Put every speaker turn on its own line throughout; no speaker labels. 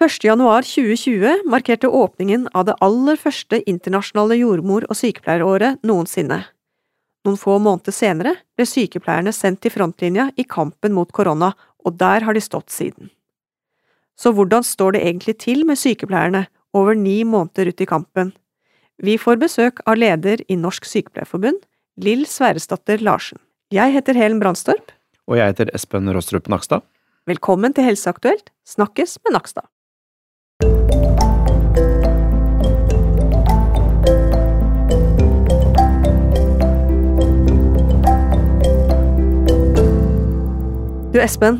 1.1.2020 markerte åpningen av det aller første internasjonale jordmor- og sykepleieråret noensinne. Noen få måneder senere ble sykepleierne sendt til frontlinja i kampen mot korona, og der har de stått siden. Så hvordan står det egentlig til med sykepleierne over ni måneder ut i kampen? Vi får besøk av leder i Norsk Sykepleierforbund, Lill Sverresdatter Larsen. Jeg heter Helen Brandstorp.
Og jeg heter Espen Rostrup Nakstad.
Velkommen til Helseaktuelt, snakkes med Nakstad. Du Espen,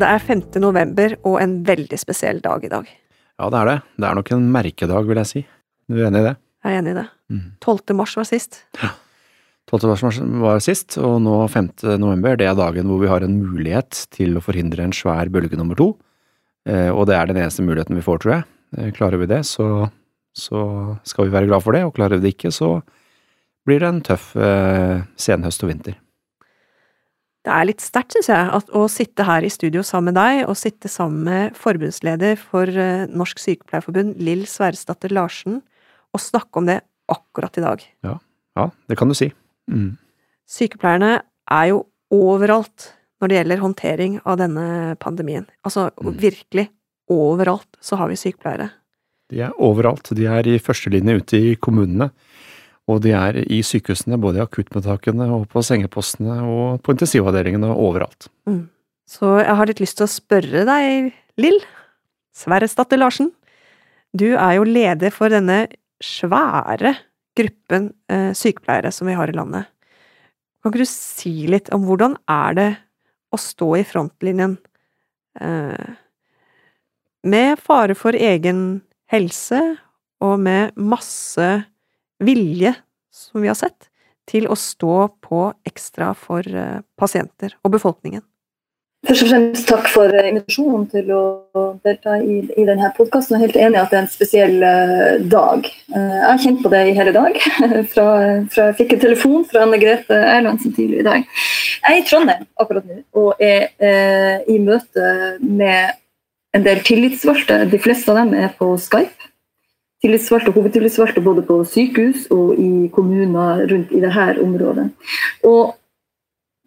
det er 5. november og en veldig spesiell dag i dag.
Ja, det er det. Det er nok en merkedag, vil jeg si. Du er enig i det?
Jeg er enig i det.
Mm.
12. mars var sist. Ja.
12. mars var sist, og nå 5. november, det er dagen hvor vi har en mulighet til å forhindre en svær bølge nummer to. Eh, og det er den eneste muligheten vi får, tror jeg. Eh, Klarer vi det, så, så skal vi være glad for det, og klarer vi det ikke, så blir det en tøff eh, senhøst og vinter.
Det er litt sterkt, syns jeg, at å sitte her i studio sammen med deg, og sitte sammen med forbundsleder for eh, Norsk Sykepleierforbund, Lill Sverresdatter Larsen, og snakke om det akkurat i dag.
Ja, det kan du si. Mm.
Sykepleierne er jo overalt når det gjelder håndtering av denne pandemien. Altså
Mm.
virkelig overalt så har vi sykepleiere.
De er overalt. De er i førstelinje ute i kommunene. Og de er i sykehusene, både i akuttmottakene og på sengepostene og på intensivavdelingene og overalt.
Så jeg har litt lyst til å spørre deg, Lill Sverresdatter Larsen. Du er jo leder for denne svære gruppen eh, sykepleiere som vi har i landet. Kan ikke du si litt om hvordan er det å stå i frontlinjen eh, med fare for egen helse og med masse vilje, som vi har sett, til å stå på ekstra for eh, pasienter og befolkningen?
Først og fremst takk for eh, invitasjonen til å delta i, i denne podkasten. Jeg er helt enig i at det er en spesiell eh, dag. Jeg har kjent på det i hele dag. fra, fra jeg fikk en telefon fra Anne Grete Erlandsen tidlig i dag. Jeg er i Trondheim akkurat nå og er eh, i møte med en del tillitsvalgte. De fleste av dem er på Skype. Tillitsvalgte hovedtillitsvalgte både på sykehus og i kommuner rundt i dette området. Og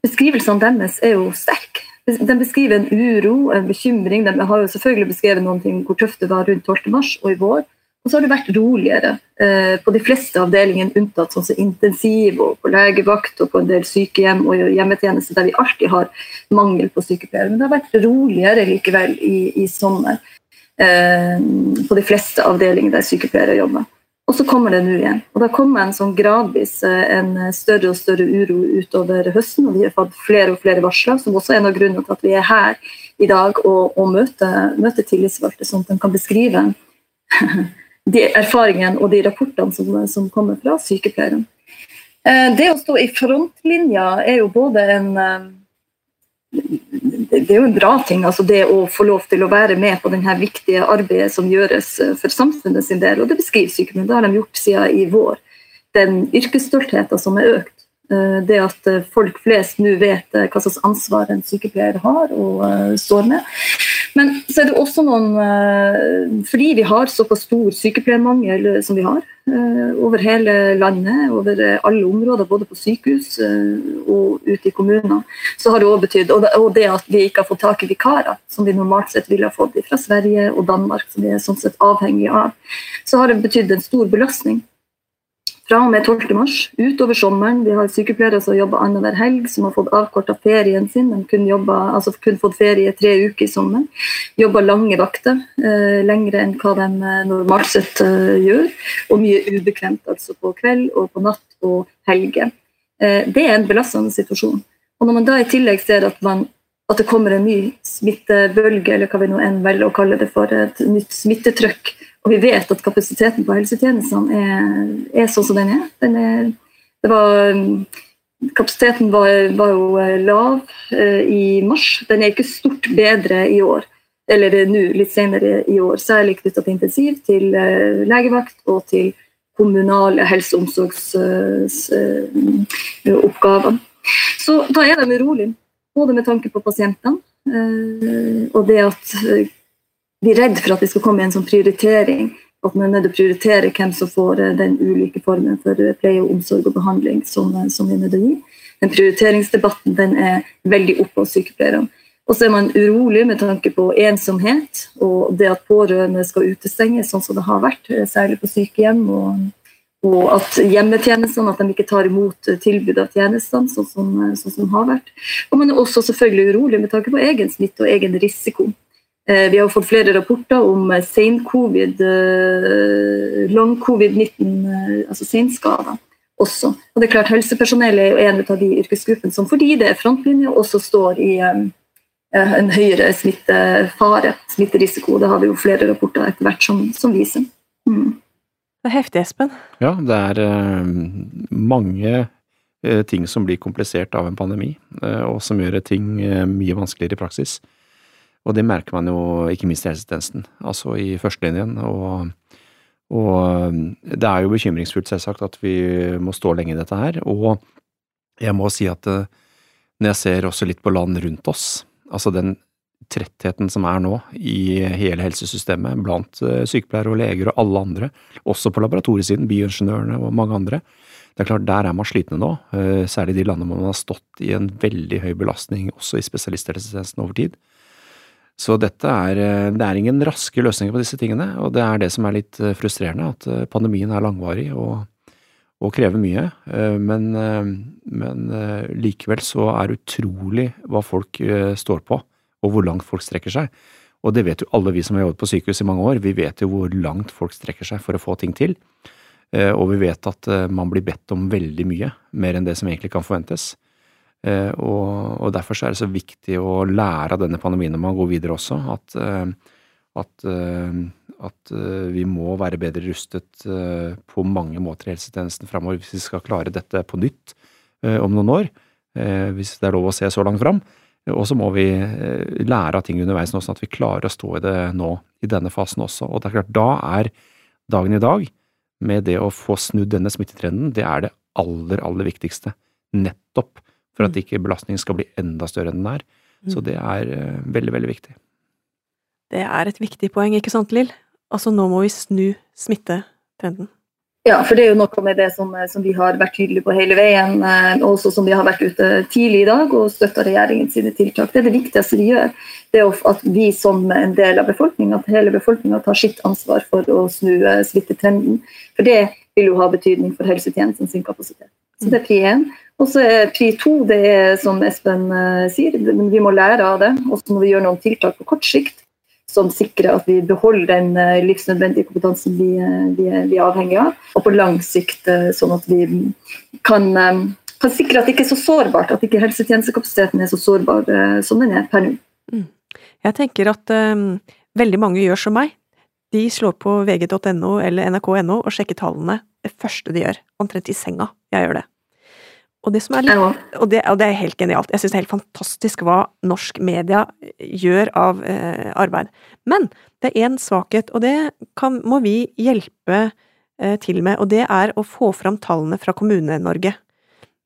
beskrivelsene deres er jo sterke. De beskriver en uro, en bekymring. De har jo selvfølgelig beskrevet noen ting, hvor tøft det var rundt 12. mars og i vår. Og så har det vært roligere eh, på de fleste avdelingene, unntatt sånn som intensiv og på legevakt og på en del sykehjem og hjemmetjeneste, der vi alltid har mangel på sykepleiere. Men det har vært roligere likevel i, i sommer på de fleste avdelinger der sykepleiere jobber. Og så kommer det nå igjen. Og da kommer en sånn gradvis eh, en større og større uro utover høsten, og vi har fått flere og flere varsler, som også er en av grunnene til at vi er her i dag og, og møter, møter tillitsvalgte, sånn at de kan beskrive de erfaringene og de rapportene som, som kommer fra sykepleierne. Eh, Det å stå i frontlinja er jo både en eh, det er jo en bra ting, altså det å få lov til å være med på denne viktige arbeidet som gjøres eh, for samfunnet sin del. Og det beskriver sykepleierne. Det har de gjort siden i vår. Den yrkesstoltheten som er økt. eh, Det at eh, folk flest nå vet hva slags ansvar en sykepleier har og står med. Men så er det også noen eh, Fordi vi har såpass stor sykepleiermangel som vi har eh, over hele landet, over eh, alle områder, både på sykehus eh, og ute i kommunene, så har det også betydd og det, at vi ikke har fått tak i vikarer, som vi normalt sett ville ha fått fra Sverige og Danmark, som vi er sånn sett avhengig av, så har det betydd en stor belastning. Fra og med 12. mars utover sommeren. Vi har sykepleiere som jobber annenhver helg, som har fått avkorta ferien sin. De kun, jobber, altså kun fått ferie tre uker i sommer. Jobber lange vakter, eh, lengre enn hva de eh, normalt sett eh, gjør. Og mye ubekvemt, altså på kveld og på natt og helger. Eh, det er en belastende situasjon. Og når man da i tillegg ser at, man, at det kommer en ny smittebølge, eller hva vi nå enn velger å kalle det for, et nytt smittetrykk, og vi vet at kapasiteten på helsetjenestene er, er sånn som den er. Den er var, kapasiteten var, var jo eh, lav eh, i mars. Den er ikke stort bedre i år. Eller nå, litt senere i år. Særlig knytta til intensiv, til eh, legevakt og til kommunale helse- og omsorgsoppgaver. Så da er de urolige, både med tanke på pasientene eh, og det at eh, blir redd for at vi skal komme en sånn prioritering. At man er nødt til å prioritere hvem som får eh, den ulike formen for eh, pleie, og omsorg og behandling som, eh, som vi er nødt til å gi. Den prioriteringsdebatten den er veldig oppe hos sykepleierne. Og så er man urolig med tanke på ensomhet og det at pårørende skal utestenges, sånn som det har vært, særlig på sykehjem. Og, og at hjemmetjenestene at de ikke tar imot tilbud av tjenestene, sånn som, sånn som har vært. Og man er også selvfølgelig urolig med tanke på egen smitte og egen risiko. Eh, vi har fått flere rapporter om eh, sen-covid, eh, long-covid-19, altså senskader også. Og det er klart Helsepersonell er en av de yrkesgruppene som fordi det er frontlinje, også står i en høyere smittefare, smitterisiko. Det har vi jo flere rapporter etter hvert som, som viser. Mm.
Det er heftig, Espen.
Ja, det er mange ting som blir komplisert av en pandemi, og som gjør ting mye vanskeligere i praksis. Og det merker man jo ikke minst i helsetjenesten, altså i førstelinjen. Og, og det er jo bekymringsfullt, selvsagt, at vi må stå lenge i dette her. Og jeg må si at eh, når jeg ser også litt på land rundt oss, altså den trettheten som er nå i hele helsesystemet blant eh, sykepleiere og leger og alle andre, også på laboratoriesiden, bioingeniørene og mange andre. Det er klart, Der er man slitne nå, eh, særlig de landene hvor man har stått i en veldig høy belastning også i spesialisthelsetjenesten over tid. Så dette er, eh, det er ingen raske løsninger på disse tingene, og det er det som er litt eh, frustrerende, at eh, pandemien er langvarig og, og krever mye. Men, men, likevel så er det utrolig hva folk står på, og hvor langt folk strekker seg. Og det vet jo alle vi som har jobbet på sykehus i mange år, vi vet jo hvor langt folk strekker seg for å få ting til. Og vi vet at man blir bedt om veldig mye, mer enn det som egentlig kan forventes. Eh, og, og, derfor er det så viktig å lære av denne pandemien når man går videre også, at, eh, at, eh, at vi må være bedre rustet på mange måter i helsetjenesten framover hvis vi skal klare dette på nytt om noen år, hvis det er lov å se så langt fram. Og så må vi lære av ting underveis sånn at vi klarer å stå i det nå, i denne fasen også. Og det er klart, da er dagen i dag, med det å få snudd denne smittetrenden, det er det aller, aller viktigste. Nettopp for at mm. ikke belastningen skal bli enda større enn den er. Så mm. det er uh, veldig, veldig viktig.
Det er et viktig poeng, ikke sant, Lill? Altså, nå må vi snu smittetrenden.
Ja, for det er jo noe med det som, eh, som vi har vært tydelige på hele veien, eh, også som vi har vært ute tidlig i dag og støtta regjeringens tiltak. Det er det viktigste vi gjør. Det er at vi som en del av befolkninga, at hele befolkninga tar sitt ansvar for å snu smittetrenden. For det vil jo ha betydning for helsetjenesten sin kapasitet. Så det er pri én. Og så er pri to, det er som Espen uh, sier, vi må lære av det. Og så må vi gjøre noen tiltak på kort sikt som sikrer at vi beholder den uh, livsnødvendige kompetansen vi, uh, vi, vi, er avhengig av. Og på lang sikt sånn at vi kan, kan, sikre at det ikke er så sårbart, at ikke helsetjenestekapasiteten er så sårbar som den er per nå. Mm.
Jeg tenker at um, veldig mange gjør som meg. De slår på vg.no eller nrk.no og sjekker tallene det første de gjør, omtrent i senga. Jeg gjør det. Og det, litt, og, det, og det, er helt genialt. Jeg syns det er helt fantastisk hva norsk media gjør av eh, arbeid. Men det er én svakhet, og det kan, må vi hjelpe eh, til med, og det er å få fram tallene fra Kommune-Norge.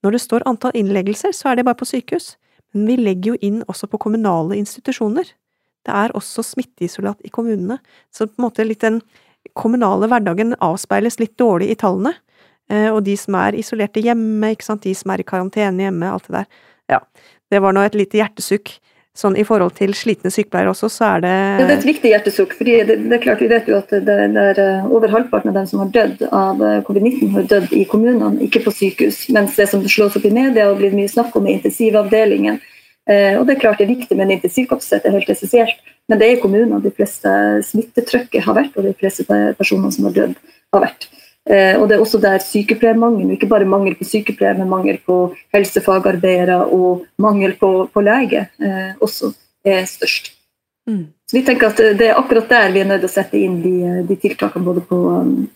Når det står antall innleggelser, så er det bare på sykehus, men vi legger jo inn også på kommunale institusjoner. Det er også smitteisolat i kommunene, så på en måte litt den kommunale hverdagen avspeiles litt dårlig i tallene. Eh, og de som er isolerte hjemme, ikke sant, de som er i karantene hjemme, alt det der. Ja, det var nå et lite hjertesukk. Sånn i forhold til slitne sykepleiere også, så er det
Det er et viktig hjertesukk. fordi det, det, er klart Vi vet jo at det, det eh, over halvparten av dem som har dødd av eh, covid-19, har dødd i kommunene, ikke på sykehus. Mens det som slås opp i media og blir mye snakk om, er intensivavdelingen. Eh, og Det er klart det er viktig med en intensivkapasitet, det er helt essensielt. Men det er i kommunene de fleste smittetrykket har vært, og de fleste personene som har dødd, har vært. Eh, og Det er også der sykepleiermangel, ikke bare mangel på sykepleiere, men mangel på helsefagarbeidere og mangel på, på lege eh, også er størst. Mm. Så vi tenker at Det er akkurat der vi er nødt til å sette inn de, de tiltakene både på, um,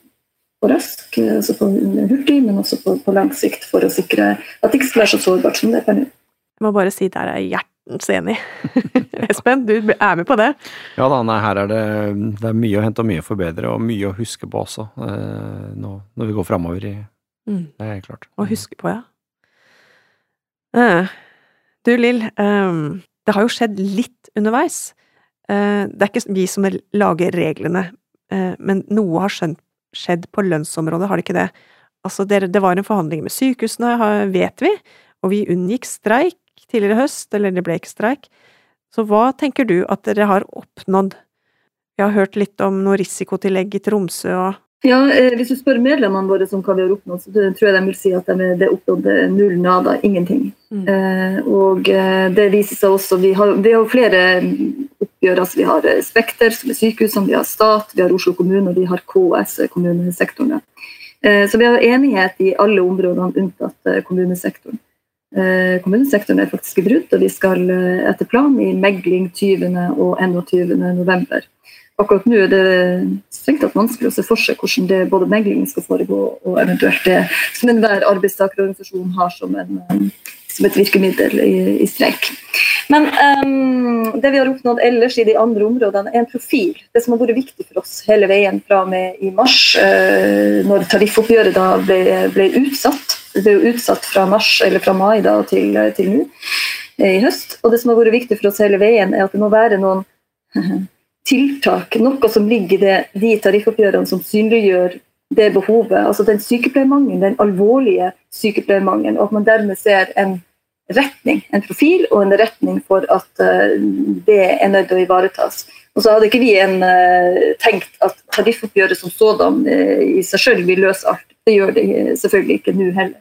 på rask, altså på hurtig, men også på, på, lang sikt, for å sikre at det ikke skal være så sårbart som det er nå.
Jeg må bare si der er hjertet hjertens enig. Espen, du er med på det?
Ja da, nei, her er det, det er mye å hente og mye å forbedre, og mye å huske på også, eh, nå, når vi går framover i mm. Det er helt klart.
Å huske på, ja. Eh, du Lill, eh, det har jo skjedd litt underveis. Det er ikke vi som lager reglene, men noe har skjedd på lønnsområdet, har det ikke det? Altså, det var en forhandling med sykehusene, vet vi, og vi unngikk streik tidligere i høst, eller det ble ikke streik. Så hva tenker du at dere har oppnådd? Vi har hørt litt om noe risikotillegg i Tromsø og
ja, eh, Hvis du spør medlemmene våre om hva vi har oppnådd, så tror jeg de vil si at de det er oppnådd null nada, ingenting. Mm. Eh, og eh, det viser seg også Vi har, vi har flere oppgjør. altså Vi har eh, Spekter, som er sykehusene, vi har stat, vi har Oslo kommune og vi har KS, kommunesektoren. Eh, så vi har enighet i alle områdene unntatt kommunesektoren. Eh, kommunesektoren er faktisk i brudd, og vi skal etter planen i megling 20. og 21. november akkurat nå er det strengt tatt vanskelig å se for seg hvordan det både meglingen skal foregå, og eventuelt det som enhver arbeidstakerorganisasjon har som, en, som et virkemiddel i, i streik. Men um, det vi har oppnådd ellers i de andre områdene, er en profil. Det som har vært viktig for oss hele veien fra og med i mars, uh, når tariffoppgjøret da ble, ble, utsatt. Det ble jo utsatt fra mars, eller fra mai da, til, til nå i høst. Og det som har vært viktig for oss hele veien, er at det må være noen tiltak, noe som ligger i de tariffoppgjørene som synliggjør det behovet. Altså den sykepleiermangelen, den alvorlige sykepleiermangelen, og at man dermed ser en retning, en profil og en retning for at uh, det er nødt til å ivaretas. Og så hadde ikke vi en, uh, tenkt at tariffoppgjøret som sådan i seg selv vil løse alt. Det gjør det selvfølgelig ikke nå heller.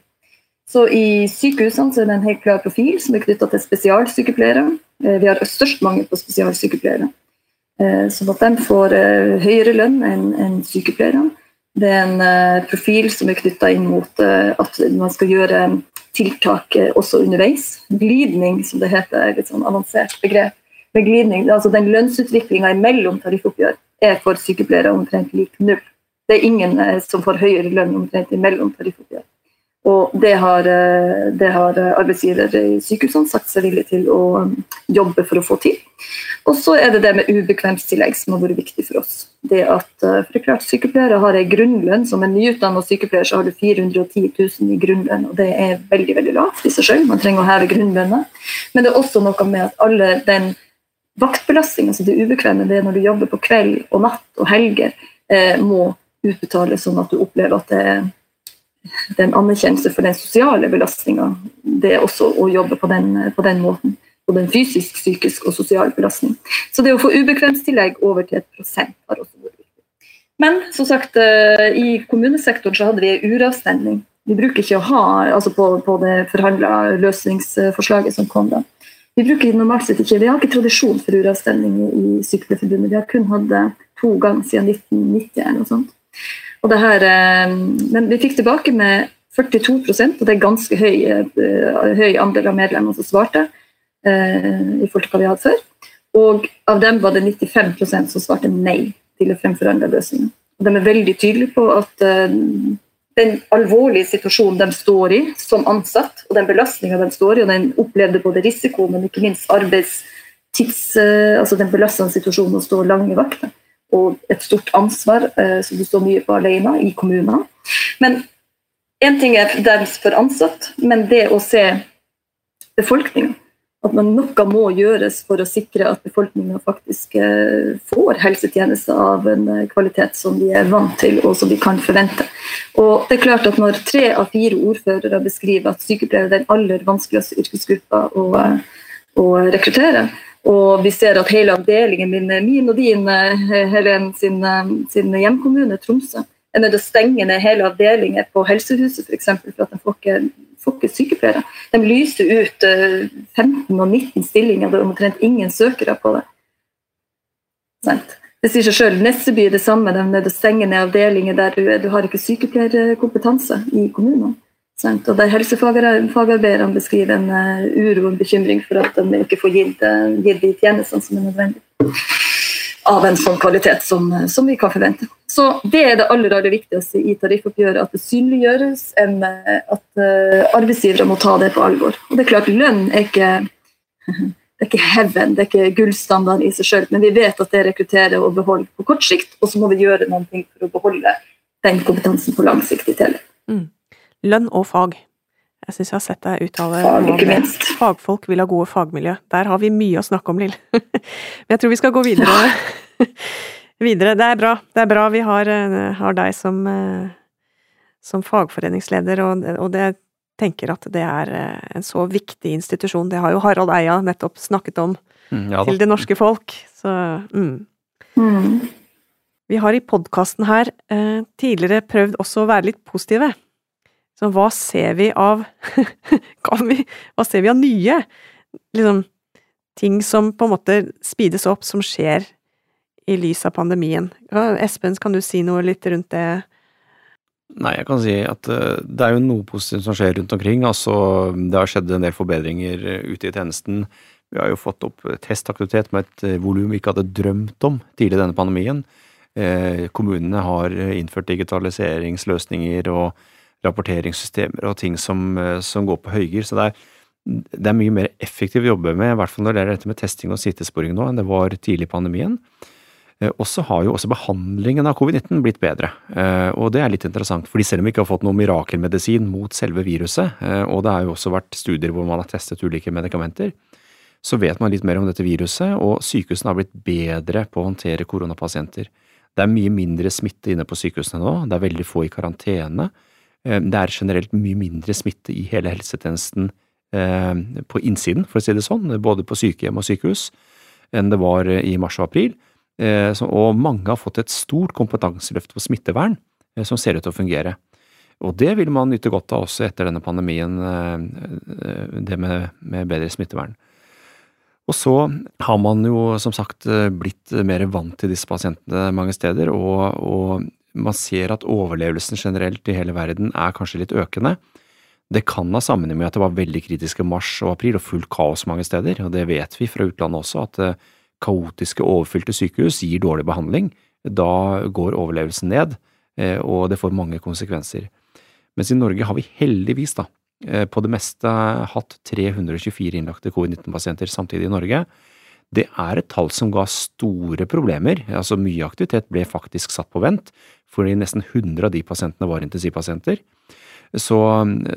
Så I sykehusene så er det en helt klar profil som er knytta til spesialsykepleiere. Vi har størst mangel på spesialsykepleiere. Eh, sånn at de får eh, høyere lønn enn sykepleiere. Det er en eh, profil som er knytta inn mot at man skal gjøre tiltak også underveis. Glidning, som det heter, er et sånn avansert begrep. Med glidning, altså Den lønnsutviklinga mellom tariffoppgjør er for sykepleiere omtrent lik null. Det er ingen som får høyere lønn omtrent imellom tariffoppgjør. Og det har, eh, det har arbeidsgiver i sykehusene sagt seg villig til å um, jobbe for å få til. Og så er det det med ubekvemstillegg som har vært viktig for oss. Det at eh, for det klart Sykepleiere har en grunnlønn. Som en nyutdannet sykepleier så har du 410 000 i grunnlønn, og det er veldig veldig lavt i seg selv. Man trenger å heve grunnlønna. Men det er også noe med at alle den vaktbelastninga som det ubekvemme, det er når du jobber på kveld og natt og helger, eh, må utbetales sånn at du opplever at det er den anerkjennelse for den sosiale belastninga. Det er også å jobbe på den, på den måten. Både en fysisk, psykisk og sosial belastning. Så det å få ubekvemstillegg over til et prosent har også vært viktig. Men som sagt, eh, i kommunesektoren så hadde vi en uravstemning. Vi bruker ikke å ha altså på, på det forhandla løsningsforslaget som kom da. Vi bruker normalt sett ikke, vi har ikke tradisjon for uravstemning i Sykepleierforbundet. Vi har kun hatt det to ganger siden 1990 eller noe sånt. Og det her, eh, men vi fikk tilbake med 42% og det er ganske høy, eh, høy andel av medlemmene som svarte. Eh, i forhold til hva vi hadde før. Og av dem var det 95% som svarte nei til å fremforhandle løsningen. Og de er veldig tydelige på at den alvorlige situasjonen de står i som ansatt, og den belastninga de står i, og den opplevde både risiko, men ikke minst arbeidstids... Altså den belastende situasjonen å stå lange vakter og et stort ansvar eh, som du står mye på alene i kommunene. Men én ting er deres for ansatt, men det å se befolkninga. At man noe må gjøres for å sikre at befolkninga faktisk eh, får helsetjenester av en eh, kvalitet som de er vant til og som de kan forvente. Og det er klart at Når tre av fire ordførere beskriver at sykepleiere er den aller vanskeligste yrkesgruppa å, å rekruttere, og vi ser at hele avdelingen min, min og din, eh, Helen sin, eh, sin hjemkommune, Tromsø, er nødt til å stenge ned hele avdelinger på helsehuset f.eks. For, for at de får ikke, får ikke sykepleiere. De lyser ut 15 eh, og 19 stillinger, det er omtrent ingen søkere på det. Det sier seg selv. Nesseby er det samme, de er nødt til å stenge ned avdelinger der du, du har ikke sykepleierkompetanse i kommunene. Sant? Og der Helsefagarbeiderne beskriver en uh, uro og en bekymring for at de ikke får gitt, uh, gitt de tjenestene som er nødvendige. av en sånn kvalitet som, som, vi kan forvente. Så Det er det aller, aller viktigste i tariffoppgjøret, at det synliggjøres en, eh, at arbeidsgivere må ta det på alvor. Og det er klart, Lønn er ikke det er ikke heaven, det er ikke gullstandard i seg selv, men vi vet at det rekrutterer og beholder på kort sikt, og så må vi gjøre noe for å beholde den kompetansen på lang sikt i tillegg. Mm
lønn og fag. Jeg syns jeg har sett deg uttale
Fag, ikke minst.
Fagfolk vil ha gode fagmiljø. Der har vi mye å snakke om, Lill. Men jeg tror vi skal gå videre. videre. Det er bra. Det er bra vi har, eh, har deg som, eh, som fagforeningsleder, og, og det tenker at det er eh, en så viktig institusjon. Det har jo Harald Eia nettopp snakket om
Mm, ja
til det norske folk. Så mm.
Mm.
Vi har i podkasten her eh, tidligere prøvd også å være litt positive. Så hva ser vi av vi, Hva ser vi av nye? Liksom ting som på en måte speedes opp, som skjer i lys av pandemien. Espen, kan du si noe litt rundt det?
Nei, jeg kan si at eh, det er jo noe positivt som skjer rundt omkring. Altså, det har skjedd en del forbedringer eh, ute i tjenesten. Vi har jo fått opp testaktivitet med et eh, volum vi ikke hadde drømt om tidlig i denne pandemien. Eh, kommunene har eh, innført digitaliseringsløsninger og rapporteringssystemer og ting som, eh, som går på høygir. Så det er, det er mye mer effektivt å jobbe med, i hvert fall når det er dette med testing og sittesporing nå, enn det var tidlig i pandemien. Eh, Og så har jo også behandlingen av covid-19 blitt bedre, Eh, og det er litt interessant. fordi selv om vi ikke har fått noen mirakelmedisin mot selve viruset, og det har jo også vært studier hvor man har testet ulike medikamenter, så vet man litt mer om dette viruset, og sykehusene har blitt bedre på å håndtere koronapasienter. Det er mye mindre smitte inne på sykehusene nå, det er veldig få i karantene. Eh, Det er generelt mye mindre smitte i hele helsetjenesten eh, på innsiden, for å si det sånn, både på sykehjem og sykehus, enn det var eh, i mars og april. Og mange har fått et stort kompetanseløft på smittevern som ser ut til å fungere. Og det vil man nyte godt av også etter denne pandemien, det med, med bedre smittevern. Og så har man jo som sagt blitt mer vant til disse pasientene mange steder, og, og man ser at overlevelsen generelt i hele verden er kanskje litt økende. Det kan ha sammenheng med at det var veldig kritiske mars og april og fullt kaos mange steder, og det vet vi fra utlandet også, at eh, kaotiske, overfylte sykehus gir dårlig behandling. Da går overlevelsen ned, eh, og det får mange konsekvenser. Mens i Norge har vi heldigvis, da, eh, på det meste hatt 324 innlagte covid-19-pasienter samtidig i Norge. Det er et tall som ga store problemer, altså mye aktivitet ble faktisk satt på vent, fordi nesten 100 av de pasientene var intensivpasienter. Så,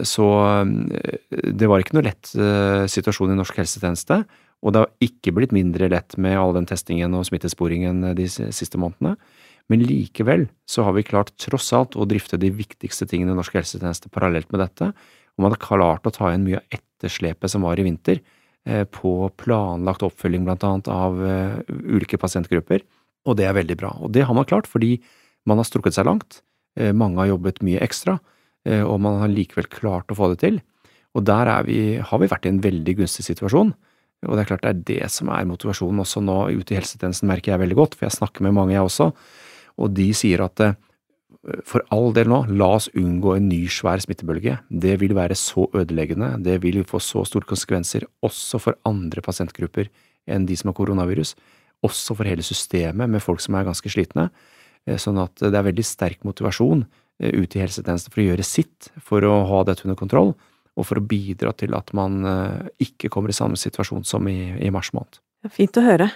så eh, det var ikke noe lett eh, situasjon i norsk helsetjeneste, og det har ikke blitt mindre lett med all den testingen og smittesporingen de siste månedene. Men likevel så har vi klart tross alt å drifte de viktigste tingene i norsk helsetjeneste parallelt med dette, og man har klart å ta igjen mye av etterslepet som var i vinter, eh, på planlagt oppfølging blant annet av eh, ulike pasientgrupper, og det er veldig bra. Og det har man klart fordi man har strukket seg langt, eh, mange har jobbet mye ekstra, eh, og man har likevel klart å få det til. Og der er vi, har vi vært i en veldig gunstig situasjon. Og det er klart det er det som er motivasjonen også nå ute i helsetjenesten, merker jeg veldig godt, for jeg snakker med mange jeg også, og de sier at eh, for all del nå, la oss unngå en ny svær smittebølge. Det vil være så ødeleggende, det vil få så store konsekvenser også for andre pasientgrupper enn de som har koronavirus, også for hele systemet med folk som er ganske slitne. Eh, Sånn at det er veldig sterk motivasjon ut ute i helsetjenesten for å gjøre sitt for å ha dette under kontroll, og for å bidra til at man eh, ikke kommer i samme situasjon som i, i mars måned.
Fint å høre.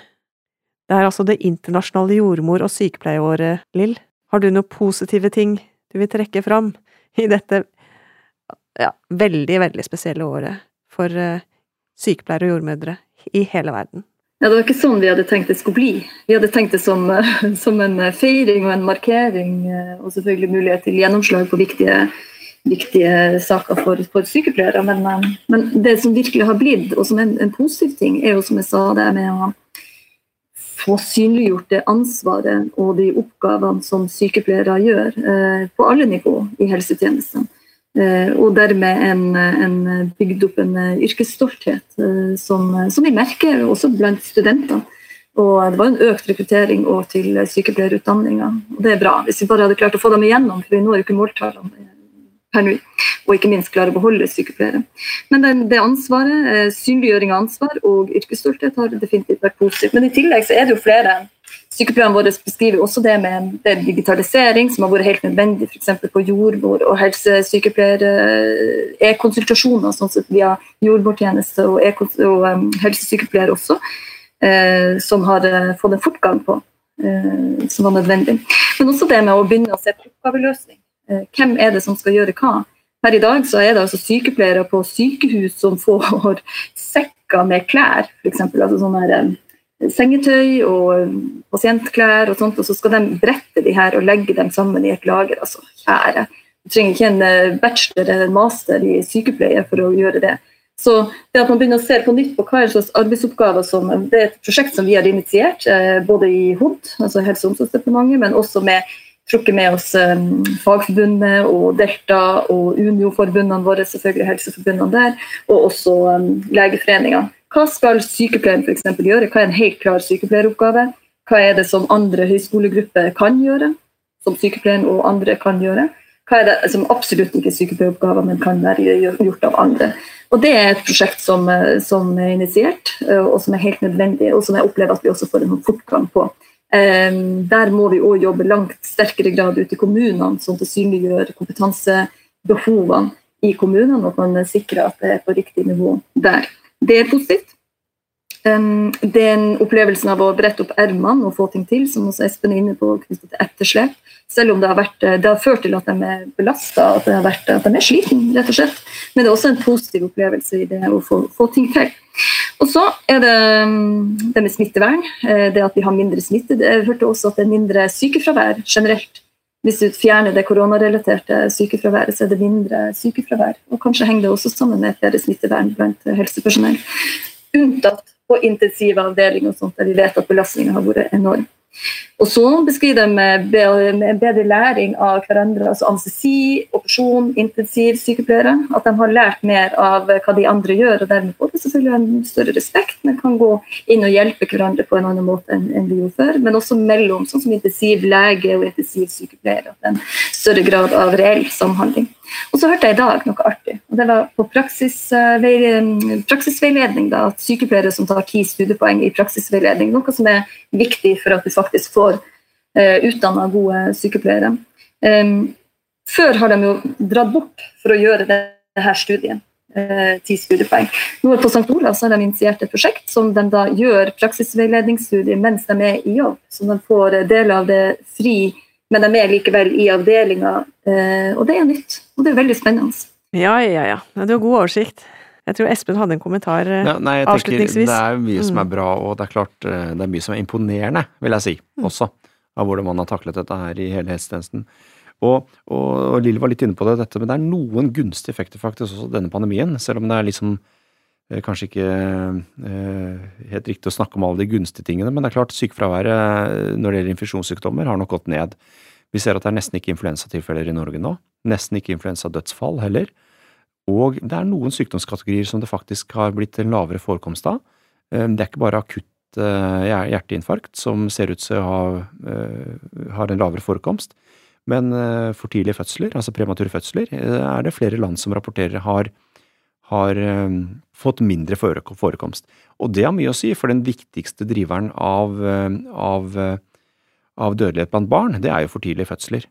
Det er altså det internasjonale jordmor- og sykepleieåret, Lill. Har du noen positive ting du vil trekke fram i dette ja, veldig, veldig spesielle året for eh, sykepleiere og jordmødre i hele verden?
Ja, det var ikke sånn vi hadde tenkt det skulle bli. Vi hadde tenkt det som, som en eh, feiring og en markering, eh, og selvfølgelig mulighet til gjennomslag på viktige, viktige saker for, for sykepleiere. Men, eh, men det som virkelig har blitt, og som er en, en positiv ting, er jo som jeg sa, det med å få synliggjort det ansvaret og de oppgavene som sykepleiere gjør eh, på alle nivå i helsetjenesten. Eh, og dermed en, en bygd opp en eh, yrkesstolthet eh, som, som vi merker også blant studenter. Og det var en økt rekruttering også til sykepleierutdanninga. Og det er bra. Hvis vi bare hadde klart å få dem igjennom, for vi når ikke måltallene per nå. Og ikke minst klare å beholde sykepleiere. Men det, det ansvaret, synliggjøring av ansvar og yrkesstolthet har definitivt vært positivt. Men i tillegg så er det jo flere Sykepleierne våre beskriver også det med det er digitalisering, som har vært helt nødvendig f.eks. på jordmor og helsesykepleiere. E-konsultasjoner, sånn sett via jordmortjeneste og, e og um, helsesykepleiere også, eh, som har eh, fått en fortgang på, eh, som var nødvendig. Men også det med å begynne å se på oppgaveløsning. Eh, hvem er det som skal gjøre hva? Per i dag så er det altså sykepleiere på sykehus som får sekker med klær, f.eks. Altså sånne her, sengetøy og eh, pasientklær og sånt, og så skal de brette de her og legge dem sammen i et lager. Altså, kjære. Du trenger ikke en eh, bachelor eller master i sykepleie for å gjøre det. Så det at man begynner å se på nytt på hva slags arbeidsoppgaver som Det er et prosjekt som vi har initiert, både i HOD, altså Helse- og omsorgsdepartementet, men også med trukket med oss um, Fagforbundet og Delta og Unio-forbundene våre, selvfølgelig helseforbundene der, og også um, Legeforeninga. Hva skal sykepleieren f.eks. gjøre? Hva er en helt klar sykepleieroppgave? Hva er det som andre høyskolegrupper kan gjøre, som sykepleieren og andre kan gjøre? Hva er det som absolutt ikke er sykepleieroppgaver, men kan være gjort av andre? Og Det er et prosjekt som, eh, som er initiert, eh, og som er helt nødvendig, og som jeg opplever at vi også får en fortgang på. Der må vi òg jobbe langt sterkere grad ute i kommunene, sånn at det synliggjør kompetansebehovene i kommunene, og at man sikrer at det er på riktig nivå der. Det er positivt. Den opplevelsen av å brette opp ermene og få ting til, som også Espen er inne på, knyttet til etterslep, selv om det har, vært, det har ført til at de er belasta, at, at, de er sliten, rett og slett. Men det er også en positiv opplevelse i det å få, få ting til. Og så er det det med smittevern. Eh, det at vi har mindre smitte. Jeg hørte også at det er mindre sykefravær generelt. Hvis du fjerner det koronarelaterte sykefraværet, så er det mindre sykefravær. Og kanskje henger det også sammen med flere smittevern blant helsepersonell. Unntatt på intensive avdelinger, der vi vet at belastningen har vært enorm. Og så beskriver de bedre læring av hverandre, altså anestesi, operasjon, intensivsykepleiere. At de har lært mer av hva de andre gjør, og dermed får de selvfølgelig en større respekt, men kan gå inn og hjelpe hverandre på en annen måte enn, vi de gjorde før. Men også mellom, sånn som intensivlege og intensivsykepleier. At det er en større grad av reell samhandling. Og så hørte jeg i dag noe artig. og Det var på praksisveiledning, praksisveiledning da, at sykepleiere som tar ti studiepoeng i praksisveiledning, noe som er viktig for at vi faktisk får eh, utdanna gode sykepleiere. Før har de jo dratt bort for å gjøre det, det her studiet. Uh, ti studiepoeng. Nå på St. Olavs har de initiert et prosjekt som de da gjør praksisveiledningsstudier mens de er i jobb. Så de får deler av det fri, men de er likevel i avdelinga. Uh, og det er nytt, og det er veldig spennende.
Ja, ja, ja. Du har god oversikt. Jeg tror Espen hadde en kommentar ja, nei, jeg avslutningsvis.
Tenker, det er mye som er mm. bra, og det er klart eh, det er mye som er imponerende, vil jeg si, mm. Av hvordan man har taklet dette her i hele helsetjenesten. Og, og, og Lille var litt inne på det, dette, men det er noen gunstige effekter faktisk også denne pandemien. Selv om det er liksom eh, kanskje ikke eh, helt riktig å snakke om alle de gunstige tingene. Men det er klart sykefraværet når det gjelder infeksjonssykdommer har nok gått ned. Vi ser at det er nesten ikke influensatilfeller i Norge nå. Nesten ikke influensadødsfall heller. Og det er noen sykdomskategorier som det faktisk har blitt en lavere forekomst av. Eh, det er ikke bare akutt eh, hjerteinfarkt som ser ut til å ha, eh, har en lavere forekomst, men for tidlige fødsler, altså premature fødsler, er det flere land som rapporterer har, har fått mindre forekomst. Og det har mye å si, for den viktigste driveren av, av, av dødelighet blant barn, det er jo for tidlige fødsler.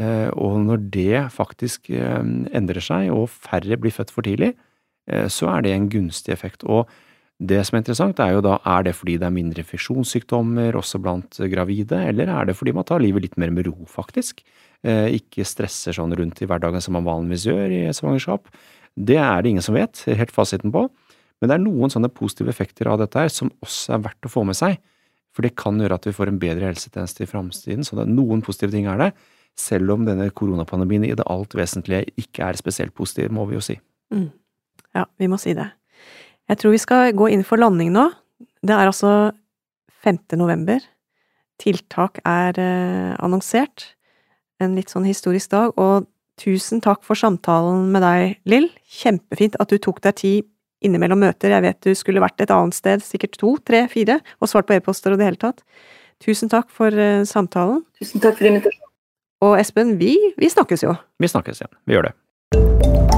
Eh, og når det faktisk eh, endrer seg, og færre blir født for tidlig, eh, så er det en gunstig effekt. Og det som er interessant, er jo da er det fordi det er mindre infeksjonssykdommer også blant gravide, eller er det fordi man tar livet litt mer med ro, faktisk? Ikke stresser sånn rundt i hverdagen som man vanligvis gjør i svangerskap. Det er det ingen som vet helt fasiten på, men det er noen sånne positive effekter av dette her som også er verdt å få med seg, for det kan gjøre at vi får en bedre helsetjeneste i framtiden. Så noen positive ting er det selv om denne koronapandemien i det alt vesentlige ikke er spesielt positiv, må vi jo si. Mm.
Ja, vi må si det. Jeg tror vi skal gå inn for landing nå. Det er altså 5. november. Tiltak er eh, annonsert. En litt sånn historisk dag, og tusen takk for samtalen med deg, Lill. Kjempefint at du tok deg tid innimellom møter. Jeg vet du skulle vært et annet sted, sikkert to, tre, fire, og svart på e-poster og det hele tatt. Tusen takk for eh, samtalen.
Tusen takk for invitasjonen.
Og Espen, vi, vi snakkes jo.
Vi snakkes, ja. Vi gjør det.